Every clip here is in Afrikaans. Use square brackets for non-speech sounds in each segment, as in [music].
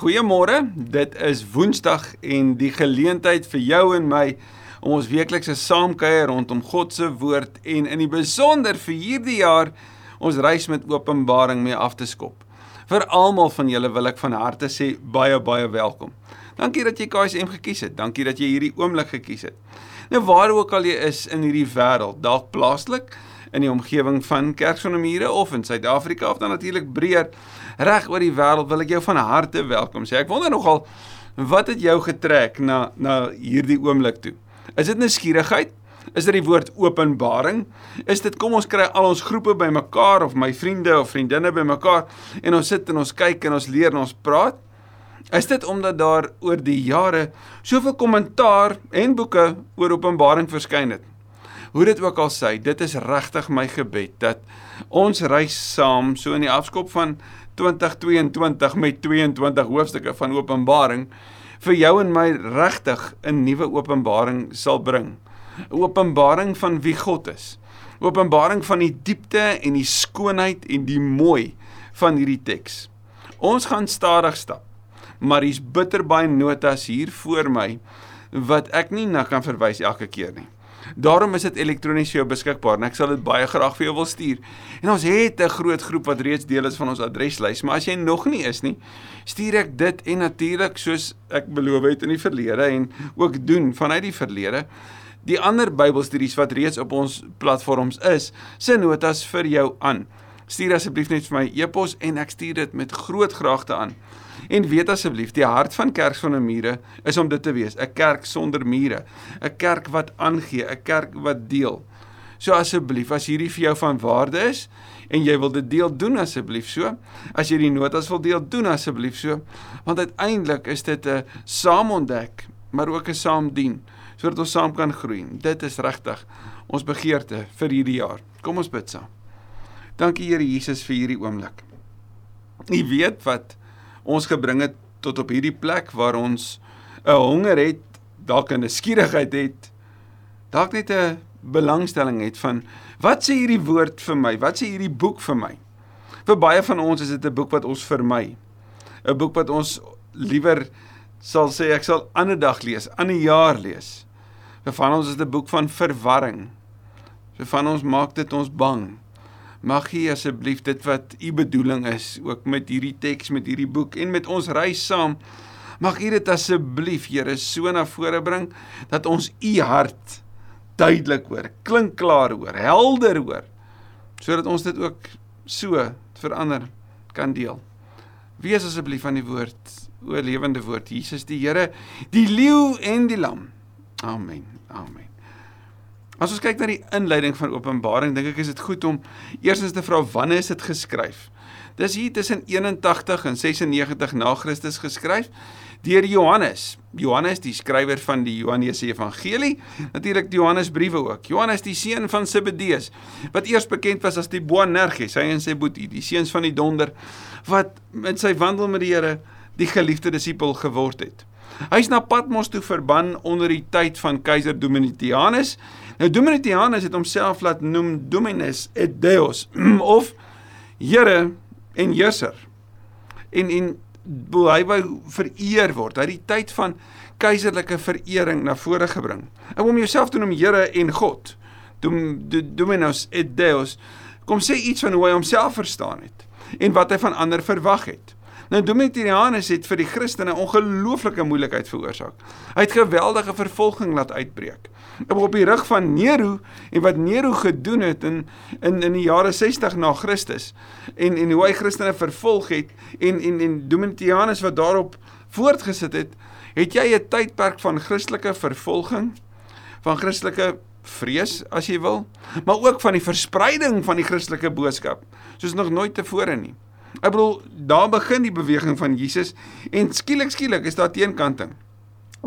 Goeiemôre. Dit is Woensdag en die geleentheid vir jou en my om ons weeklikse saamkuier rondom God se woord en in die besonder vir hierdie jaar ons reis met Openbaring mee af te skop. Vir almal van julle wil ek van harte sê baie baie welkom. Dankie dat jy KSM gekies het. Dankie dat jy hierdie oomblik gekies het. Nou waar ook al jy is in hierdie wêreld, dalk plaaslik in die omgewing van Kerksonomure of in Suid-Afrika of dan natuurlik breër reg oor die wêreld wil ek jou van harte welkom sê. Ek wonder nogal wat het jou getrek na na hierdie oomblik toe? Is dit nuuskierigheid? Is dit die woord openbaring? Is dit kom ons kry al ons groepe bymekaar of my vriende of vriendinne bymekaar en ons sit en ons kyk en ons leer en ons praat? Is dit omdat daar oor die jare soveel kommentaar en boeke oor openbaring verskyn het? Hoe dit ook al sê, dit is regtig my gebed dat ons reis saam so in die afskop van 2022 met 22 hoofstukke van Openbaring vir jou en my regtig 'n nuwe openbaring sal bring. 'n Openbaring van wie God is. Openbaring van die diepte en die skoonheid en die mooi van hierdie teks. Ons gaan stadig stap, maar hier's bitter baie notas hier voor my wat ek nie na kan verwys elke keer nie. Daarom is dit elektronies vir jou beskikbaar en ek sal dit baie graag vir jou wil stuur. En ons het 'n groot groep wat reeds deel is van ons adreslys, maar as jy nog nie is nie, stuur ek dit en natuurlik soos ek beloof het in die verlede en ook doen vanuit die verlede die ander Bybelstudies wat reeds op ons platforms is, se notas vir jou aan. Stuur asseblief net vir my e-pos en ek stuur dit met groot graagte aan. En weet asseblief, die hart van kerk sonder mure is om dit te wees, 'n kerk sonder mure, 'n kerk wat aangee, 'n kerk wat deel. So asseblief, as hierdie vir jou van waarde is en jy wil dit deel, doen asseblief so. As jy die notas wil deel, doen asseblief so, want uiteindelik is dit 'n saam ontdek, maar ook 'n saam dien sodat ons saam kan groei. Dit is regtig ons begeerte vir hierdie jaar. Kom ons bid saam. Dankie Here Jesus vir hierdie oomblik. U weet wat ons gebring het tot op hierdie plek waar ons 'n honger het, dalk 'n skierigheid het, dalk net 'n belangstelling het van wat sê hierdie woord vir my? Wat sê hierdie boek vir my? Vir baie van ons is dit 'n boek wat ons vermy. 'n Boek wat ons liewer sal sê ek sal ander dag lees, ander jaar lees. Vir van ons is dit 'n boek van verwarring. Vir van ons maak dit ons bang. Mag U asseblief dit wat U bedoeling is ook met hierdie teks met hierdie boek en met ons reis saam mag U dit asseblief Here so na vore bring dat ons U hart duidelik hoor, klink klaar hoor, helder hoor sodat ons dit ook so verander kan deel. Wees asseblief aan die woord, o lewende woord, Jesus die Here, die leeu en die lam. Amen. Amen. As ons kyk na die inleiding van Openbaring, dink ek is dit goed om eerstens te vra wanneer is dit geskryf? Dis hier tussen 81 en 96 na Christus geskryf deur Johannes. Johannes, die skrywer van die Johannes Evangelie, natuurlik die Johannesbriewe ook. Johannes, die seun van Zebedeus, wat eers bekend was as die Boanerges, hy en sy boetie, die seuns van die donder, wat met sy wandel met die Here die geliefde disipel geword het. Hy's na Patmos toe verban onder die tyd van keiser Domitianus Nou Domitianus het homself laat noem Dominus et Deus [clears throat] of Here en Heerser. En en hy wou vereer word. Hy het die tyd van keiserlike verering na vore gebring. En om jouself te noem Here en God, Dom, Dominus et Deus, kom sê iets van hoe hy homself verstaan het en wat hy van ander verwag het. Nou Domitianus het vir die Christene ongelooflike moeilikheid veroorsaak. Hy het geweldige vervolging laat uitbreek. Op die rug van Nero en wat Nero gedoen het in in in die jare 60 na Christus en en hoe hy Christene vervolg het en en en Domitianus wat daarop voortgesit het, het jy 'n tydperk van Christelike vervolging van Christelike vrees as jy wil, maar ook van die verspreiding van die Christelike boodskap soos nog nooit tevore nie. Ek bedoel, daar begin die beweging van Jesus en skielik skielik is daar teenkanting.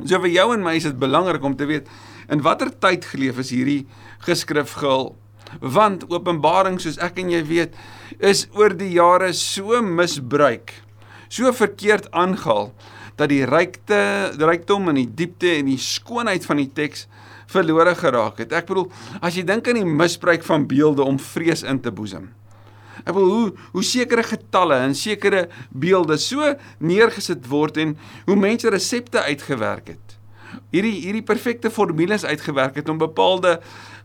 So vir jou en my is dit belangrik om te weet in watter tyd geleef is hierdie geskrif gehul. Want Openbaring soos ek en jy weet, is oor die jare so misbruik, so verkeerd aangehaal dat die rykte, die rykdom en die diepte en die skoonheid van die teks verlore geraak het. Ek bedoel, as jy dink aan die misbruik van beelde om vrees in te boesem. Ek wil hoe hoe sekere getalle en sekere beelde so neergesit word en hoe mense resepte uitgewerk het. Hierdie hierdie perfekte formules uitgewerk het om bepaalde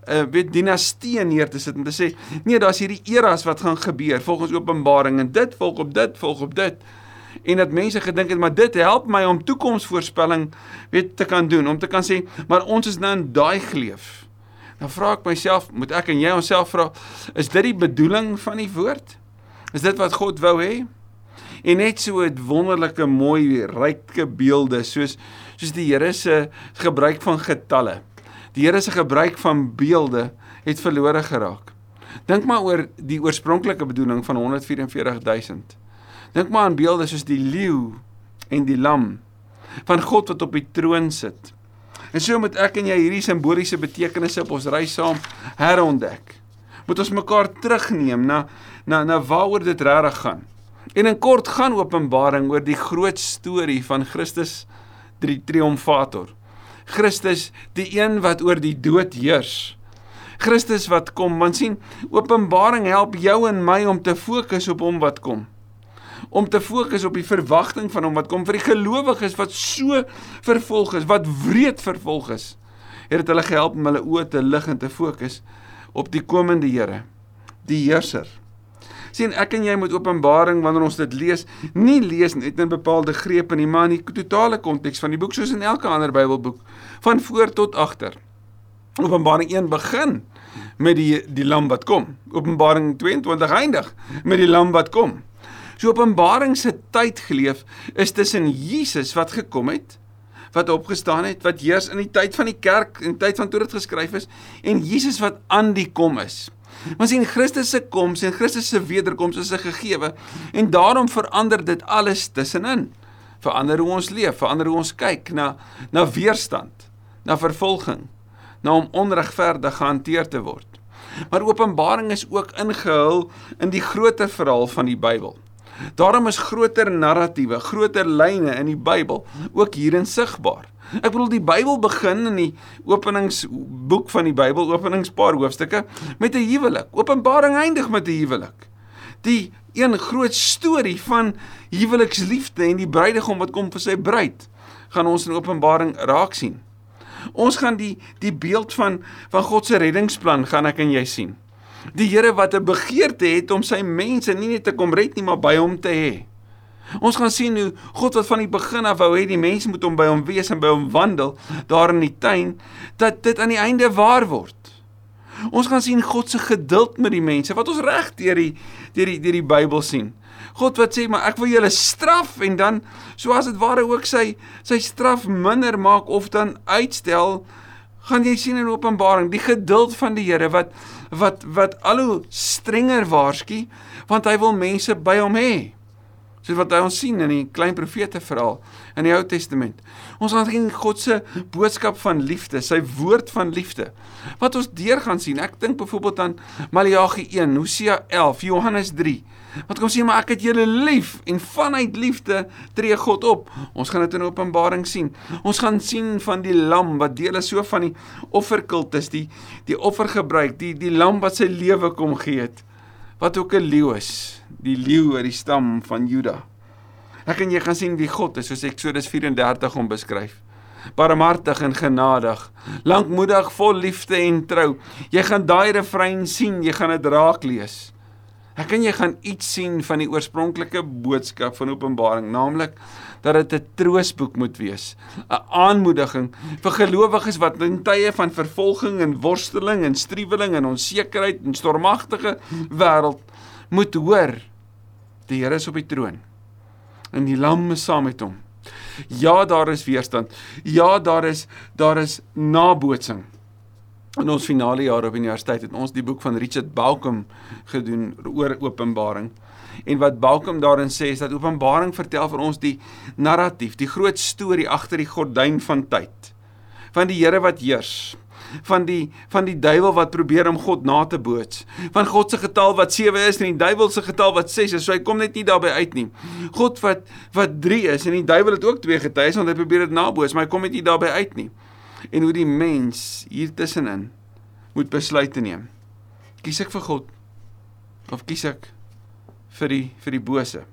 uh weet dinastieë neer te sit en te sê nee, daar's hierdie eras wat gaan gebeur volgens Openbaring en dit volg op dit volg op dit en dat mense gedink het maar dit help my om toekomsvoorspelling weet te kan doen om te kan sê maar ons is nou in daai geleef. Dan vra ek myself, moet ek en jy onsself vra, is dit die bedoeling van die woord? Is dit wat God wou hê? En net so 'n wonderlike mooi ryke beelde soos soos die Here se gebruik van getalle. Die Here se gebruik van beelde het verlore geraak. Dink maar oor die oorspronklike bedoeling van 144000. Dink maar aan beelde soos die leeu en die lam van God wat op die troon sit. En so moet ek en jy hierdie simboliese betekenisse op ons reis saam herontdek. Moet ons mekaar terugneem na na na waaroor dit regtig gaan. En in kort gaan Openbaring oor die groot storie van Christus die triomfator. Christus, die een wat oor die dood heers. Christus wat kom, want sien, Openbaring help jou en my om te fokus op hom wat kom om te fokus op die verwagting van hom wat kom vir die gelowiges wat so vervolg is, wat wreed vervolg is. Het dit hulle gehelp om hulle oë te lig en te fokus op die komende Here, die heerser. Sien, ek en jy moet Openbaring wanneer ons dit lees, nie lees net in bepaalde grepe nie, maar in die totale konteks van die boek soos in elke ander Bybelboek, van voor tot agter. Openbaring 1 begin met die die lam wat kom. Openbaring 22 eindig met die lam wat kom. So Openbaring se tyd geleef is tussen Jesus wat gekom het, wat opgestaan het, wat heers in die tyd van die kerk en tyd van toe dit geskryf is en Jesus wat aan die kom is. Ons sien Christus se koms en Christus se wederkoms is 'n gegewe en daarom verander dit alles tussenin. Verander hoe ons leef, verander hoe ons kyk na na weerstand, na vervolging, na om onregverdig gehanteer te word. Maar Openbaring is ook ingehul in die groter verhaal van die Bybel. Daarom is groter narratiewe, groter lyne in die Bybel ook hierin sigbaar. Ek bedoel die Bybel begin in die openingsboek van die Bybel, openingspaar hoofstukke met 'n huwelik. Openbaring eindig met 'n huwelik. Die een groot storie van huweliksliefde en die bruidegom wat kom vir sy bruid gaan ons in Openbaring raak sien. Ons gaan die die beeld van van God se reddingsplan gaan ek en jy sien. Die Here wat 'n begeerte het om sy mense nie net te kom red nie, maar by hom te hê. Ons gaan sien hoe God wat van die begin af wou hê die mense moet hom by hom wees en by hom wandel daar in die tuin, dat dit aan die einde waar word. Ons gaan sien God se geduld met die mense wat ons reg deur die deur die deur die Bybel sien. God wat sê maar ek wil julle straf en dan soos dit ware ook sy sy straf minder maak of dan uitstel gaan jy sien in Openbaring die geduld van die Here wat wat wat al hoe strenger waarsku want hy wil mense by hom hê. Soos wat ons sien in die klein profete verhaal in die Ou Testament. Ons gaan sien God se boodskap van liefde, sy woord van liefde. Wat ons deur gaan sien. Ek dink byvoorbeeld aan Maleagi 1, Hosea 11, Johannes 3 Wat kom sê maar ek het julle lief en vanuit liefde tree God op. Ons gaan dit in Openbaring sien. Ons gaan sien van die lam wat deel is so van die offerkultus, die die offer gebruik, die die lam wat sy lewe kom gee het. Wat ook 'n leeu is, die leeu uit die stam van Juda. Ek en jy gaan sien wie God is, soos Eksodus 34 hom beskryf. Barmhartig en genadig, lankmoedig, vol liefde en trou. Jy gaan daai refrein sien, jy gaan dit raak lees. Ek en jy gaan iets sien van die oorspronklike boodskap van Openbaring, naamlik dat dit 'n troosboek moet wees, 'n aanmoediging vir gelowiges wat in tye van vervolging en worsteling en struweling en onsekerheid en stormagtige wêreld moet hoor die Here is op die troon en die lam is saam met hom. Ja, daar is weerstand. Ja, daar is daar is nabootsing. In ons finale jaar op universiteit het ons die boek van Richard Bauckham gedoen oor Openbaring. En wat Bauckham daarin sê is dat Openbaring vertel vir ons die narratief, die groot storie agter die gordyn van tyd. Van die Here wat heers, van die van die duiwel wat probeer om God na te boots, van God se getal wat 7 is en die duiwel se getal wat 6 is. So hy kom net nie daarbey uit nie. God wat wat 3 is en die duiwel het ook 2 getuies want hy probeer dit naboots, maar hy kom net nie daarbey uit nie en hoe die mens hier tussenin moet besluite neem. Kies ek vir God of kies ek vir die vir die bose.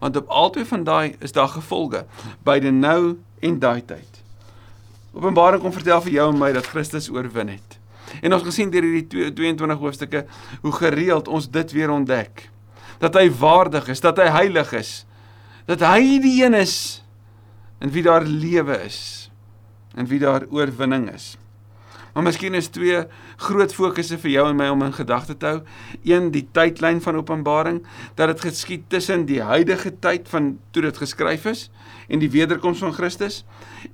Want op albei van daai is daar gevolge, beide nou en daai tyd. Openbaring kom vertel vir jou en my dat Christus oorwin het. En ons gesien deur hierdie 22 hoofstukke hoe gereeld ons dit weer ontdek. Dat hy waardig is, dat hy heilig is, dat hy die een is in wie daar lewe is en wie daar oorwinning is. Maar miskien is twee groot fokusse vir jou en my om in gedagte te hou. Een, die tydlyn van Openbaring, dat dit geskied tussen die huidige tyd van toe dit geskryf is en die wederkoms van Christus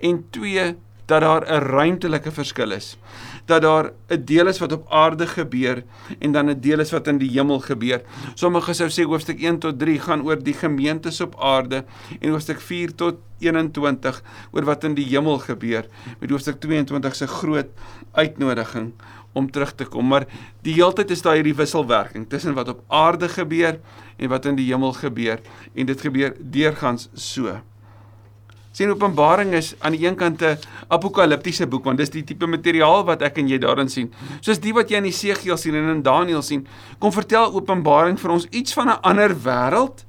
en twee, dat daar 'n ruimtelike verskil is. Dat daar 'n deel is wat op aarde gebeur en dan 'n deel is wat in die hemel gebeur. Sommige sou sê hoofstuk 1 tot 3 gaan oor die gemeentes op aarde en hoofstuk 4 tot 21 oor wat in die hemel gebeur. Met hoofstuk 22 se groot uitnodiging om terug te kom. Maar die heeltyd is daar hierdie wisselwerking tussen wat op aarde gebeur en wat in die hemel gebeur en dit gebeur deurgangs so sien Openbaring is aan die een kant 'n apokaliptiese boek want dis die tipe materiaal wat ek en jy daarin sien. Soos die wat jy in Esegiel sien en in Daniël sien, kom vertel Openbaring vir ons iets van 'n ander wêreld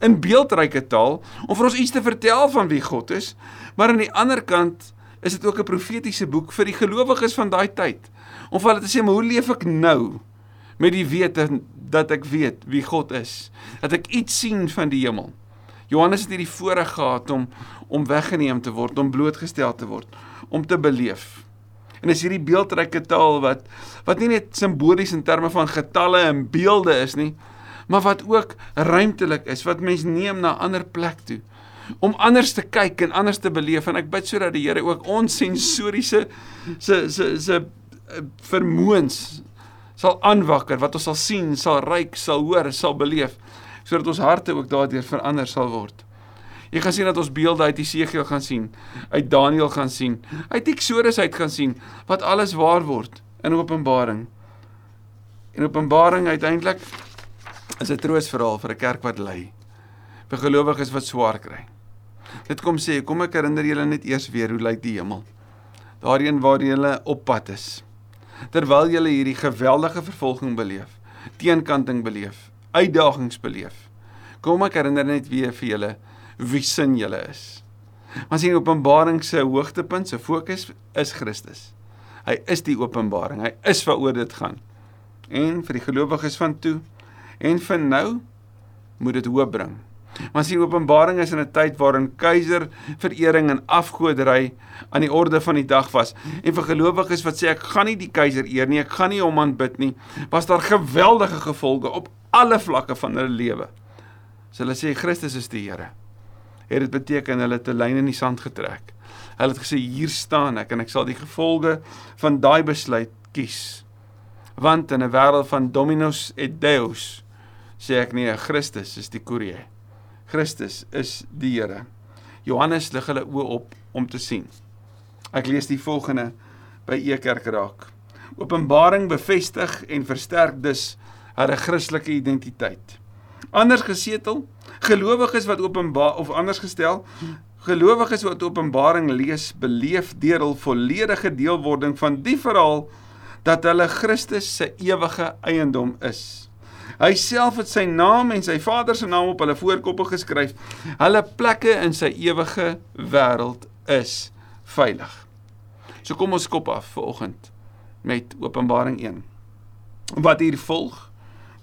in beeldryke taal om vir ons iets te vertel van wie God is, maar aan die ander kant is dit ook 'n profetiese boek vir die gelowiges van daai tyd. Om vir hulle te sê, "Maar hoe leef ek nou met die wete dat ek weet wie God is? Dat ek iets sien van die hemel?" Johannes het hierdie voorreg gehad om om weggeneem te word, om blootgestel te word, om te beleef. En is hierdie beeldryke taal wat wat nie net simbolies in terme van getalle en beelde is nie, maar wat ook ruimtelik is, wat mens neem na ander plek toe om anders te kyk en anders te beleef en ek bid sodat die Here ook ons sensoriese se se se eh, vermoëns sal aanwakker wat ons sal sien, sal ruik, sal hoor, sal beleef sodat ons harte ook daardeur verander sal word. Jy gaan sien dat ons beelde uit Jesegiel gaan sien, uit Daniël gaan sien, uit Eksodus uit gaan sien wat alles waar word in Openbaring. En Openbaring uiteindelik is 'n troostverhaal vir 'n kerk wat ly, vir gelowiges wat swaar kry. Dit kom sê, kom ek herinner julle net eers weer hoe lyk die hemel. Daarheen waar julle op pad is. Terwyl julle hierdie geweldige vervolging beleef, teenkanting beleef, uitdagings beleef. Kom ek herinner net weer vir julle wie sin julle is. Maar sien Openbaring se hoogtepunt, se fokus is Christus. Hy is die openbaring. Hy is waaroor dit gaan. En vir die gelowiges van toe en vir nou moet dit hoop bring. Maar sien Openbaring is in 'n tyd waarin keiser verering en afgoderry aan die orde van die dag was. En vir gelowiges wat sê ek gaan nie die keiser eer nie, ek gaan nie hom aanbid nie, was daar geweldige gevolge op alle vlakke van hulle lewe. So hulle sê Christus is die Here. Het dit beteken hulle het 'n lyn in die sand getrek. Hulle het gesê hier staan ek en ek sal die gevolge van daai besluit kies. Want in 'n wêreld van dominos et deus sê ek nee, Christus is die koerier. Christus is die Here. Johannes lig hulle oë op om te sien. Ek lees die volgende by Ekerk raak. Openbaring bevestig en versterk dus hulle Christelike identiteit. Anders gesetel, gelowiges wat openbaar of anders gestel, gelowiges wat Openbaring lees, beleef deur hul volledige deelwording van die verhaal dat hulle Christus se ewige eiendom is. Hy self het sy naam en sy Vader se naam op hulle voorkoppe geskryf. Hulle plekke in sy ewige wêreld is veilig. So kom ons kop af vir oggend met Openbaring 1. Wat hier volg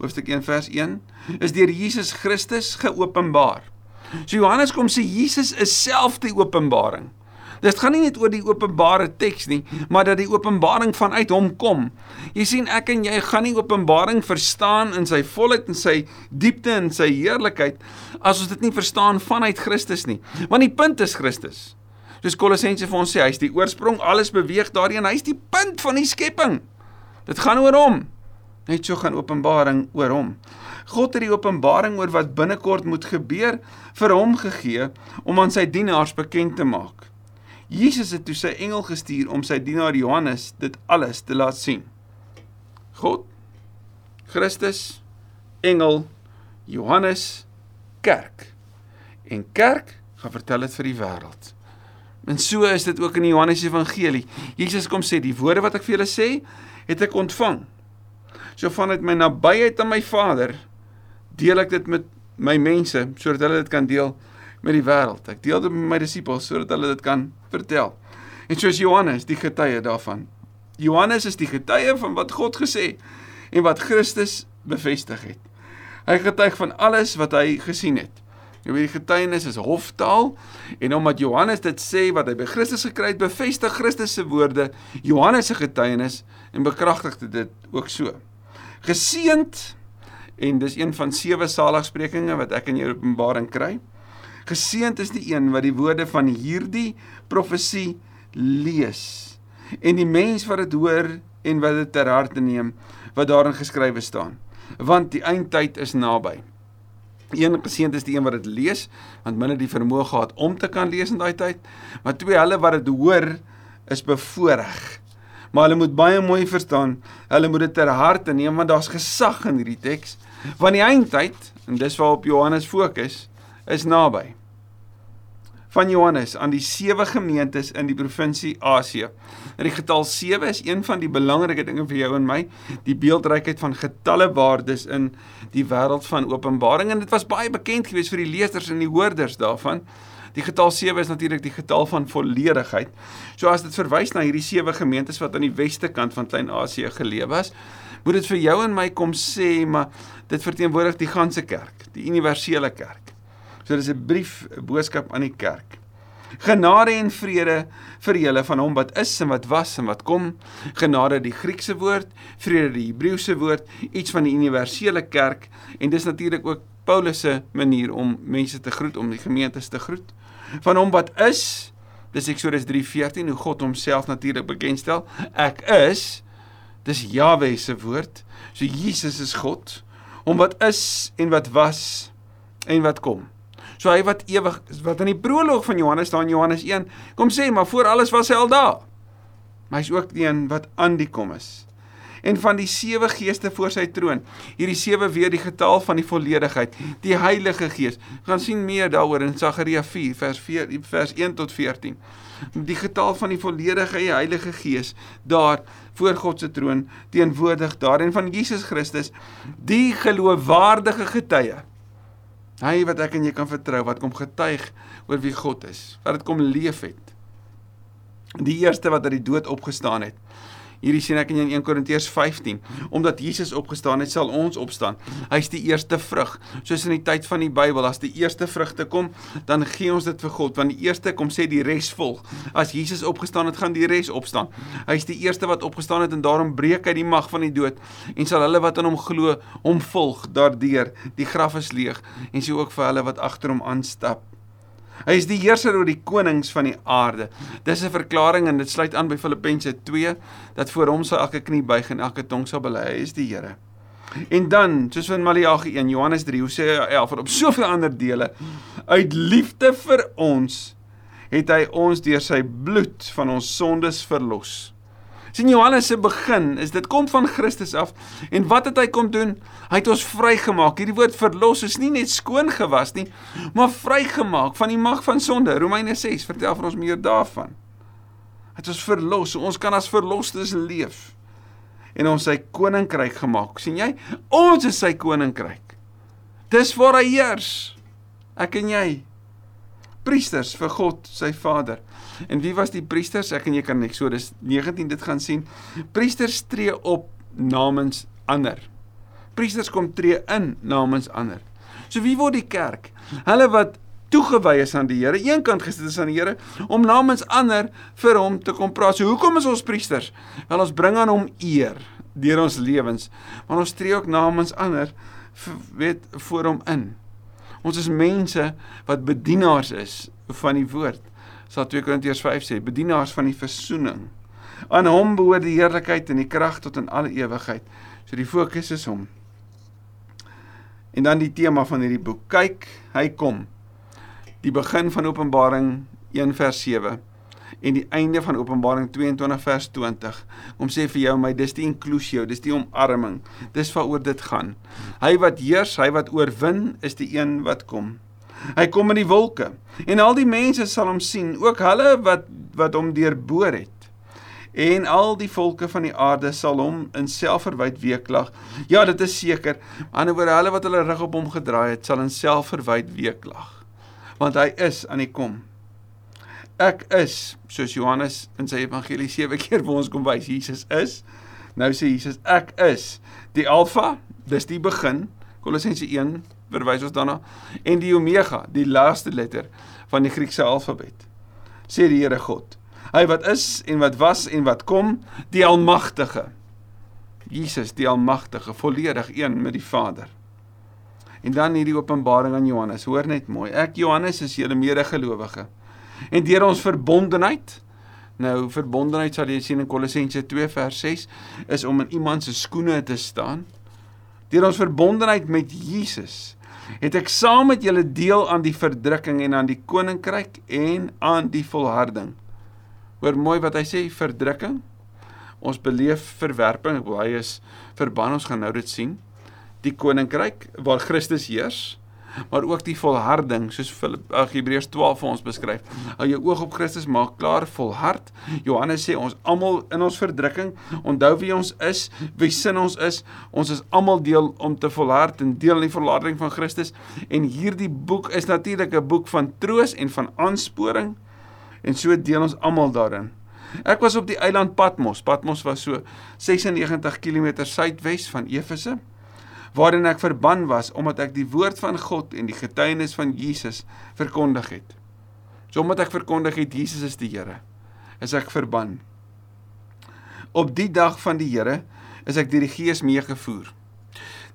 hoofstuk 1 vers 1 is deur Jesus Christus geopenbaar. So Johannes kom sê Jesus is self die openbaring. Dit gaan nie net oor die openbare teks nie, maar dat die openbaring vanuit hom kom. Jy sien ek en jy gaan nie openbaring verstaan in sy volheid en sy diepte en sy heerlikheid as ons dit nie verstaan vanuit Christus nie. Want die punt is Christus. Soos Kolossense vir ons sê, hy's die oorsprong, alles beweeg daarin, hy's die punt van die skepping. Dit gaan oor hom. Net so gaan Openbaring oor hom. God het die openbaring oor wat binnekort moet gebeur vir hom gegee om aan sy dienaars bekend te maak. Jesus het toe sy engel gestuur om sy dienaar Johannes dit alles te laat sien. God, Christus, engel, Johannes, kerk. En kerk gaan vertel dit vir die wêreld. En so is dit ook in die Johannes Evangelie. Jesus kom sê die woorde wat ek vir julle sê, het ek ontvang so vanuit my nabyheid aan my Vader deel ek dit met my mense sodat hulle dit kan deel met die wêreld. Ek deel dit met my disippels sodat hulle dit kan vertel. En soos Johannes, die getuie daarvan. Johannes is die getuie van wat God gesê en wat Christus bevestig het. Hy getuig van alles wat hy gesien het. Jy weet die getuienis is hoftaal en omdat Johannes dit sê wat hy by Christus gekry het, bevestig Christus se woorde Johannes se getuienis en bekragtig dit ook so. Geseend en dis een van sewe saligsprekinge wat ek in jou Openbaring kry. Geseend is die een wat die woorde van hierdie profesie lees en die mens wat dit hoor en wat dit ter harte neem wat daarin geskrywe staan want die eindtyd is naby. Een geseend is die een wat dit lees want binne die vermoë gehad om te kan lees in daai tyd maar twee hulle wat dit hoor is bevoordeel. Maar hulle moet baie mooi verstaan, hulle moet dit ter harte neem want daar's gesag in hierdie teks. Want die eindtyd en dis waarop Johannes fokus is naby. Van Johannes aan die sewe gemeentes in die provinsie Asië. Nou die getal 7 is een van die belangrike dinge vir jou en my, die beeldrykheid van getalle waardes in die wêreld van Openbaring en dit was baie bekend geweest vir die lesers en die hoorders daarvan. Die getal 7 is natuurlik die getal van volledigheid. So as dit verwys na hierdie sewe gemeentes wat aan die weste kant van Klein-Asië geleef was, moet dit vir jou en my kom sê, maar dit verteenwoordig die ganse kerk, die universele kerk. So dis 'n brief, 'n boodskap aan die kerk. Genade en vrede vir julle van hom wat is en wat was en wat kom. Genade die Griekse woord, vrede die Hebreëse woord, iets van die universele kerk en dis natuurlik ook Paulus se manier om mense te groet, om die gemeentes te groet. Van hom wat is, dis Eksodus 3:14 hoe God homself natuurlik bekendstel. Ek is dis Jahwe se woord. So Jesus is God. Hom wat is en wat was en wat kom. So hy wat ewig wat in die proloog van Johannes staan Johannes 1, kom sê maar voor alles was hy al daar. Maar hy's ook die een wat aan die kom is. En van die sewe geeste voor sy troon, hierdie sewe weer die getal van die volledigheid, die Heilige Gees. Gaan sien meer daaroor in Sagaria 4 vers 4 vers 1 tot 14. Die getal van die volledige Heilige Gees daar voor God se troon teenwoordig daar en van Jesus Christus die geloofwaardige getuie Hy wat ek en jy kan vertrou, wat kom getuig oor wie God is, wat dit kom leef het. Die eerste wat uit die dood opgestaan het. Hierdie sien ek in 1 Korintiërs 15. Omdat Jesus opgestaan het, sal ons opstaan. Hy's die eerste vrug. Soos in die tyd van die Bybel, as die eerste vrugte kom, dan gee ons dit vir God, want die eerste kom sê die res volg. As Jesus opgestaan het, gaan die res opstaan. Hy's die eerste wat opgestaan het en daarom breek hy die mag van die dood en sal hulle wat aan hom glo, hom volg daardeur. Die graf is leeg en sy ook vir hulle wat agter hom aanstap. Hy is die heerser oor die konings van die aarde. Dis 'n verklaring en dit sluit aan by Filippense 2 dat voor hom sal elke knie buig en elke tong sal bely hy is die Here. En dan, soos in Maleagi 1, Johannes 3, Hosea 11 en op soveel ander dele, uit liefde vir ons het hy ons deur sy bloed van ons sondes verlos sien Johannes se begin is dit kom van Christus af en wat het hy kom doen? Hy het ons vrygemaak. Hierdie woord verlos is nie net skoon gewas nie, maar vrygemaak van die mag van sonde. Romeine 6 vertel vir ons meer daarvan. Hy het ons verlos. Ons kan as verlostes leef en ons sy koninkryk gemaak. sien jy? Ons is sy koninkryk. Dis waar hy heers. Ek en jy priesters vir God, sy Vader. En wie was die priesters? Ek en jy kan Eksodus 19 dit gaan sien. Priesters tree op namens ander. Priesters kom tree in namens ander. So wie word die kerk? Hulle wat toegewy is aan die Here, eenkant gesit is aan die Here om namens ander vir hom te kom praat. So hoekom is ons priesters? Wel ons bring aan hom eer deur ons lewens, maar ons tree ook namens ander weet voor hom in. Ons is mense wat bedienaars is van die woord. Sal 2 Korintiërs 5 sê, bedienaars van die versoening. Aan hom behoort die heerlikheid en die krag tot in alle ewigheid. So die fokus is hom. En dan die tema van hierdie boek. Kyk, hy kom. Die begin van Openbaring 1 vers 7 en die einde van Openbaring 22 vers 20 om sê vir jou my dis die inklusio dis die omarming dis waaroor dit gaan hy wat heers hy wat oorwin is die een wat kom hy kom in die wolke en al die mense sal hom sien ook hulle wat wat hom deurboor het en al die volke van die aarde sal hom in selfverwyd weeklag. Ja, dit is seker. Anderswoorde hulle wat hulle rug op hom gedraai het, sal in selfverwyd weeklag. Want hy is aan die kom. Ek is, soos Johannes in sy evangelie 7 keer vir ons kom wys, Jesus is. Nou sê Jesus, ek is die Alfa, dis die begin. Kolossense 1 verwys ons daarna en die Omega, die laaste letter van die Griekse alfabet. Sê die Here God. Hy wat is en wat was en wat kom, die Almagtige. Jesus, die Almagtige, volledig een met die Vader. En dan hierdie openbaring aan Johannes. Hoor net mooi. Ek Johannes is julle medegelowige. En deur ons verbondenheid Nou verbondenheid sal jy sien in Kolossense 2 vers 6 is om in iemand se skoene te staan. Deur ons verbondenheid met Jesus het ek saam met julle deel aan die verdrukking en aan die koninkryk en aan die volharding. Hoor mooi wat hy sê, verdrukking. Ons beleef verwerping, hy is verban, ons gaan nou dit sien. Die koninkryk waar Christus heers maar ook die volharding soos ag Hebreërs 12 vir ons beskryf. Hou jou oog op Christus, maak klaar volhard. Johannes sê ons almal in ons verdrukking, onthou wie ons is, wie sin ons is. Ons is almal deel om te volhard en deel in die volharding van Christus. En hierdie boek is natuurlik 'n boek van troos en van aansporing. En so deel ons almal daarin. Ek was op die eiland Patmos. Patmos was so 96 km suidwes van Efese waarin ek verban was omdat ek die woord van God en die getuienis van Jesus verkondig het. So omdat ek verkondig het Jesus is die Here, is ek verban. Op die dag van die Here is ek deur die Gees meegevoer.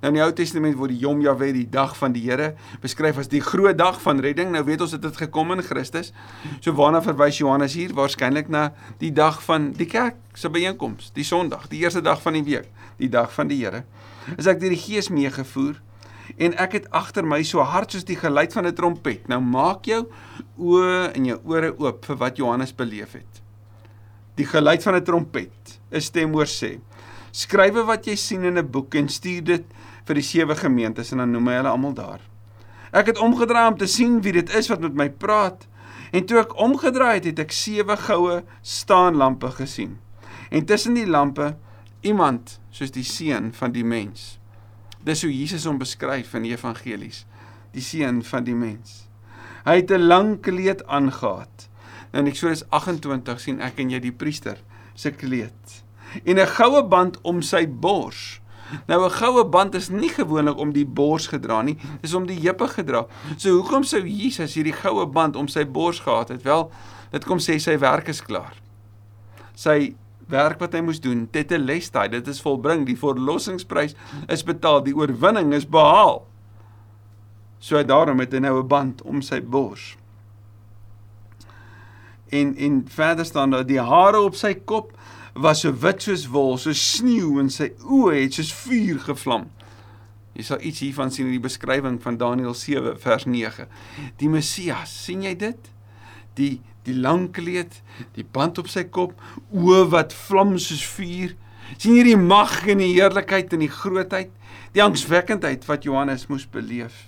Nou in die Ou Testament word die Yom Yahweh, die dag van die Here, beskryf as die groot dag van redding. Nou weet ons dit het gekom in Christus. So waarna verwys Johannes hier? Waarskynlik na die dag van die kerk se byeenkoms, die Sondag, die eerste dag van die week, die dag van die Here is ek deur die Gees meegevoer en ek het agter my so hard soos die geluid van 'n trompet. Nou maak jou oë en jou ore oop vir wat Johannes beleef het. Die geluid van 'n trompet. 'n Stem hoor sê: "Skrywe wat jy sien in 'n boek en stuur dit vir die sewe gemeentes en dan noem hy hulle almal daar." Ek het omgedraai om te sien wie dit is wat met my praat. En toe ek omgedraai het, het ek sewe goue staanlampe gesien. En tussen die lampe iemand soos die seun van die mens. Dis hoe Jesus hom beskryf in die evangelies, die seun van die mens. Hy het 'n lang kleed aangetree. Nou in Eksodus 28 sien ek en jy die priester se kleed en 'n goue band om sy bors. Nou 'n goue band is nie gewoonlik om die bors gedra nie, dis om die heupe gedra. So hoekom sou Jesus hierdie goue band om sy bors gehad het? Wel, dit kom sê sy werk is klaar. Sy werk wat hy moes doen, tetelestai, dit is volbring, die verlossingsprys is betaal, die oorwinning is behaal. So daarom het hy nou 'n band om sy bors. En en verder staan daar die hare op sy kop was so wit soos wol, so sneeu en sy oë het soos vuur gevlam. Jy sal iets hiervan sien in die beskrywing van Daniël 7 vers 9. Die Messias, sien jy dit? Die die lang kleed, die band op sy kop, oë wat vlam soos vuur. sien hierdie mag en die heerlikheid en die grootheid, die angswekkendheid wat Johannes moes beleef.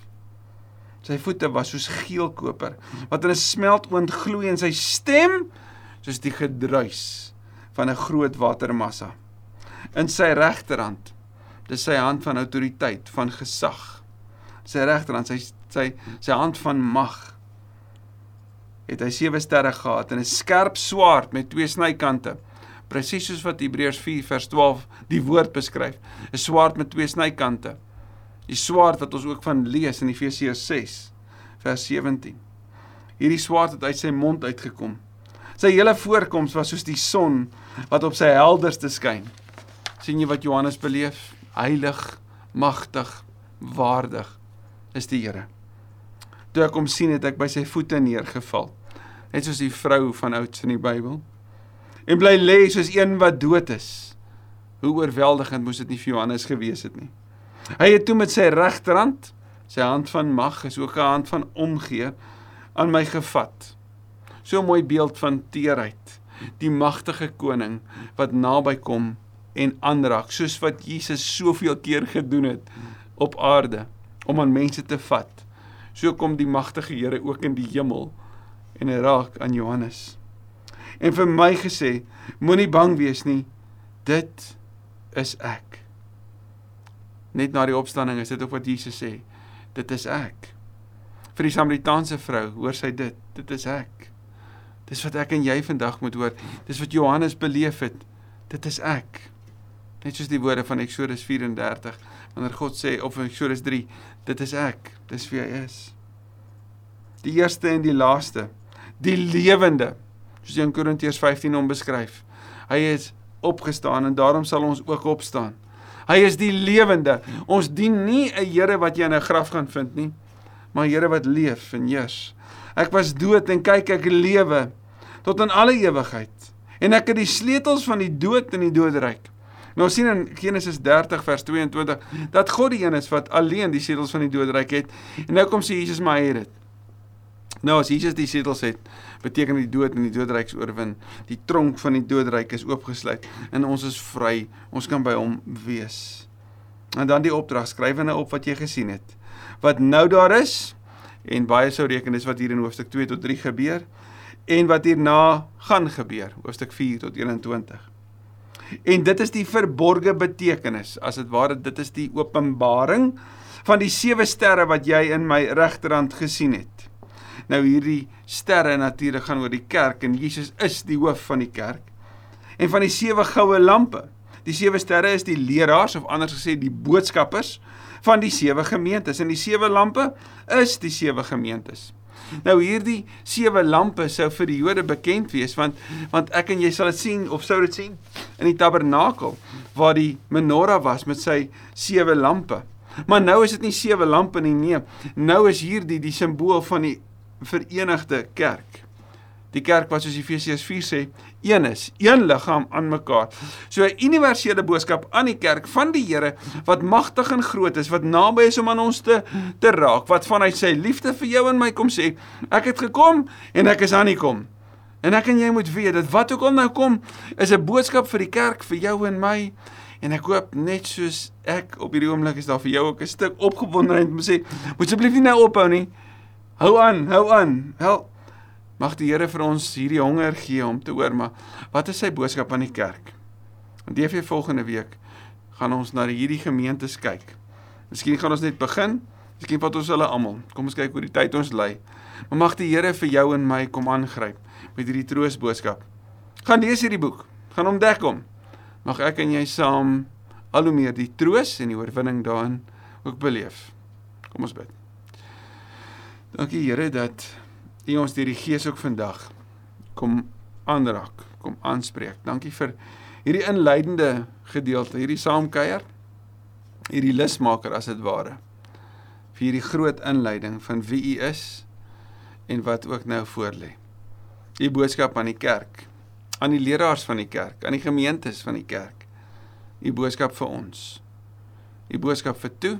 Sy voete was soos geelkoper wat in 'n smeltoond gloei en sy stem soos die gedruis van 'n groot watermassa. In sy regterhand, dis sy hand van autoriteit, van gesag. Sy regterhand, sy sy sy hand van mag het hy sewe sterre gehad en 'n skerp swaard met twee snykante. Presies soos wat Hebreërs 4 vers 12 die woord beskryf, 'n swaard met twee snykante. Die swaard wat ons ook van lees in Efesiërs 6 vers 17. Hierdie swaard het uit sy mond uitgekom. Sy hele voorkoms was soos die son wat op sy helderste skyn. sien jy wat Johannes beleef? Heilig, magtig, waardig is die Here. Toe ek hom sien het ek by sy voete neergeval. Net soos die vrou van ouds in die Bybel. En bly lê soos een wat dood is. Hoe oorweldigend moes dit nie vir Johannes gewees het nie. Hy het toe met sy regterhand, sy hand van mag, is ook 'n hand van omgee, aan my gevat. So mooi beeld van teerheid. Die magtige koning wat naby kom en aanraak, soos wat Jesus soveel keer gedoen het op aarde om aan mense te vat so kom die magtige Here ook in die hemel en hy raak aan Johannes. en vir my gesê, moenie bang wees nie. Dit is ek. Net na die opstanding is dit ook wat Jesus sê. Dit is ek. Vir die Samaritaanse vrou, hoor sy dit, dit is ek. Dis wat ek en jy vandag moet hoor. Dis wat Johannes beleef het. Dit is ek. Net soos die woorde van Eksodus 34 wanneer God sê of Eksodus 3, dit is ek. Dis wie hy is. Die eerste en die laaste. Die lewende. Soos in Korintiërs 15 hom beskryf. Hy is opgestaan en daarom sal ons ook opstaan. Hy is die lewende. Ons dien nie 'n Here wat jy in 'n graf gaan vind nie, maar 'n Here wat leef en heers. Ek was dood en kyk ek lewe tot in alle ewigheid. En ek het die sleutels van die dood en die doodryk. Nou sien in Genesis 30 vers 22 dat God die een is wat alleen die sleutels van die doodryk het. En nou kom sê Jesus maar het dit. Nou as Jesus die sleutels het, beteken die dood en die doodryk is oorwin. Die tronk van die doodryk is oopgesluit en ons is vry. Ons kan by hom wees. En dan die opdrag, skryf nou op wat jy gesien het. Wat nou daar is, en baie sou reken dis wat hier in hoofstuk 2 tot 3 gebeur en wat hierna gaan gebeur hoofstuk 4 tot 21 en dit is die verborgde betekenis as dit ware dit is die openbaring van die sewe sterre wat jy in my regterhand gesien het. Nou hierdie sterre natuurlik gaan oor die kerk en Jesus is die hoof van die kerk. En van die sewe goue lampe die sewe sterre is die leraars of anders gesê die boodskappers van die sewe gemeentes en die sewe lampe is die sewe gemeentes. Nou hierdie sewe lampe sou vir die Jode bekend wees want want ek en jy sal dit sien of sou dit sien in die tabernakel waar die menorah was met sy sewe lampe. Maar nou is dit nie sewe lampe nie, nee. Nou is hierdie die simbool van die verenigde kerk. Die kerk wat soos Efesiërs 4 sê, een is, een liggaam aan mekaar. So 'n universele boodskap aan die kerk van die Here wat magtig en groot is, wat naby is om aan ons te te raak, wat vanuit sy liefde vir jou en my kom sê, ek het gekom en ek is aan die kom. En ek en jy moet weet dat wat ook al nou kom, is 'n boodskap vir die kerk, vir jou en my. En ek hoop net soos ek op hierdie oomblik is daar vir jou ook 'n stuk opgewondenheid om te sê, moet asseblief nie nou ophou nie. Hou aan, hou aan. Help Mag die Here vir ons hierdie honger gee om te hoor maar wat is sy boodskap aan die kerk? En DV volgende week gaan ons na hierdie gemeentes kyk. Miskien gaan ons net begin, miskien vat ons hulle almal. Kom ons kyk hoe die tyd ons lei. Maar mag die Here vir jou en my kom aangryp met hierdie troostboodskap. Gaan lees hierdie boek, gaan ontdek hom. Mag ek en jy saam al hoe meer die troos en die oorwinning daarin ook beleef. Kom ons bid. Dankie Here dat U ons deur die Gees ook vandag kom aanraak, kom aanspreek. Dankie vir hierdie inleidende gedeelte, hierdie saamkuier, hierdie lusmaker as dit ware. Vir hierdie groot inleiding van wie U is en wat ook nou voorlê. U boodskap aan die kerk, aan die leraars van die kerk, aan die gemeentes van die kerk. U boodskap vir ons. U boodskap vir toe.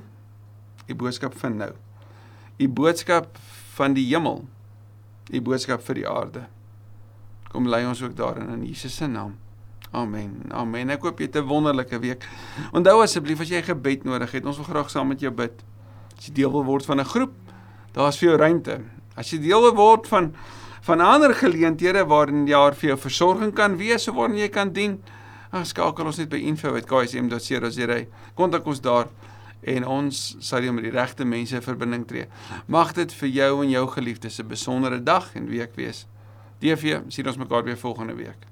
U boodskap vir nou. U boodskap van die hemel u boodskap vir die aarde. Kom lei ons ook daarin in Jesus se naam. Amen. Amen. Ek hoop jy het 'n wonderlike week. Onthou asseblief as jy gebed nodig het, ons wil graag saam met jou bid. As jy deel wil word van 'n groep, daar's vir jou ruimte. As jy deel wil word van van ander geleenthede waarin jy vir jou versorging kan wees of waarin jy kan dien, skakel ons net by info@ksm.co.za. Kontak ons daar en ons sal jy met die regte mense verbinding tree. Mag dit vir jou en jou geliefdes 'n besondere dag en week wees. DV, sien ons mekaar weer volgende week.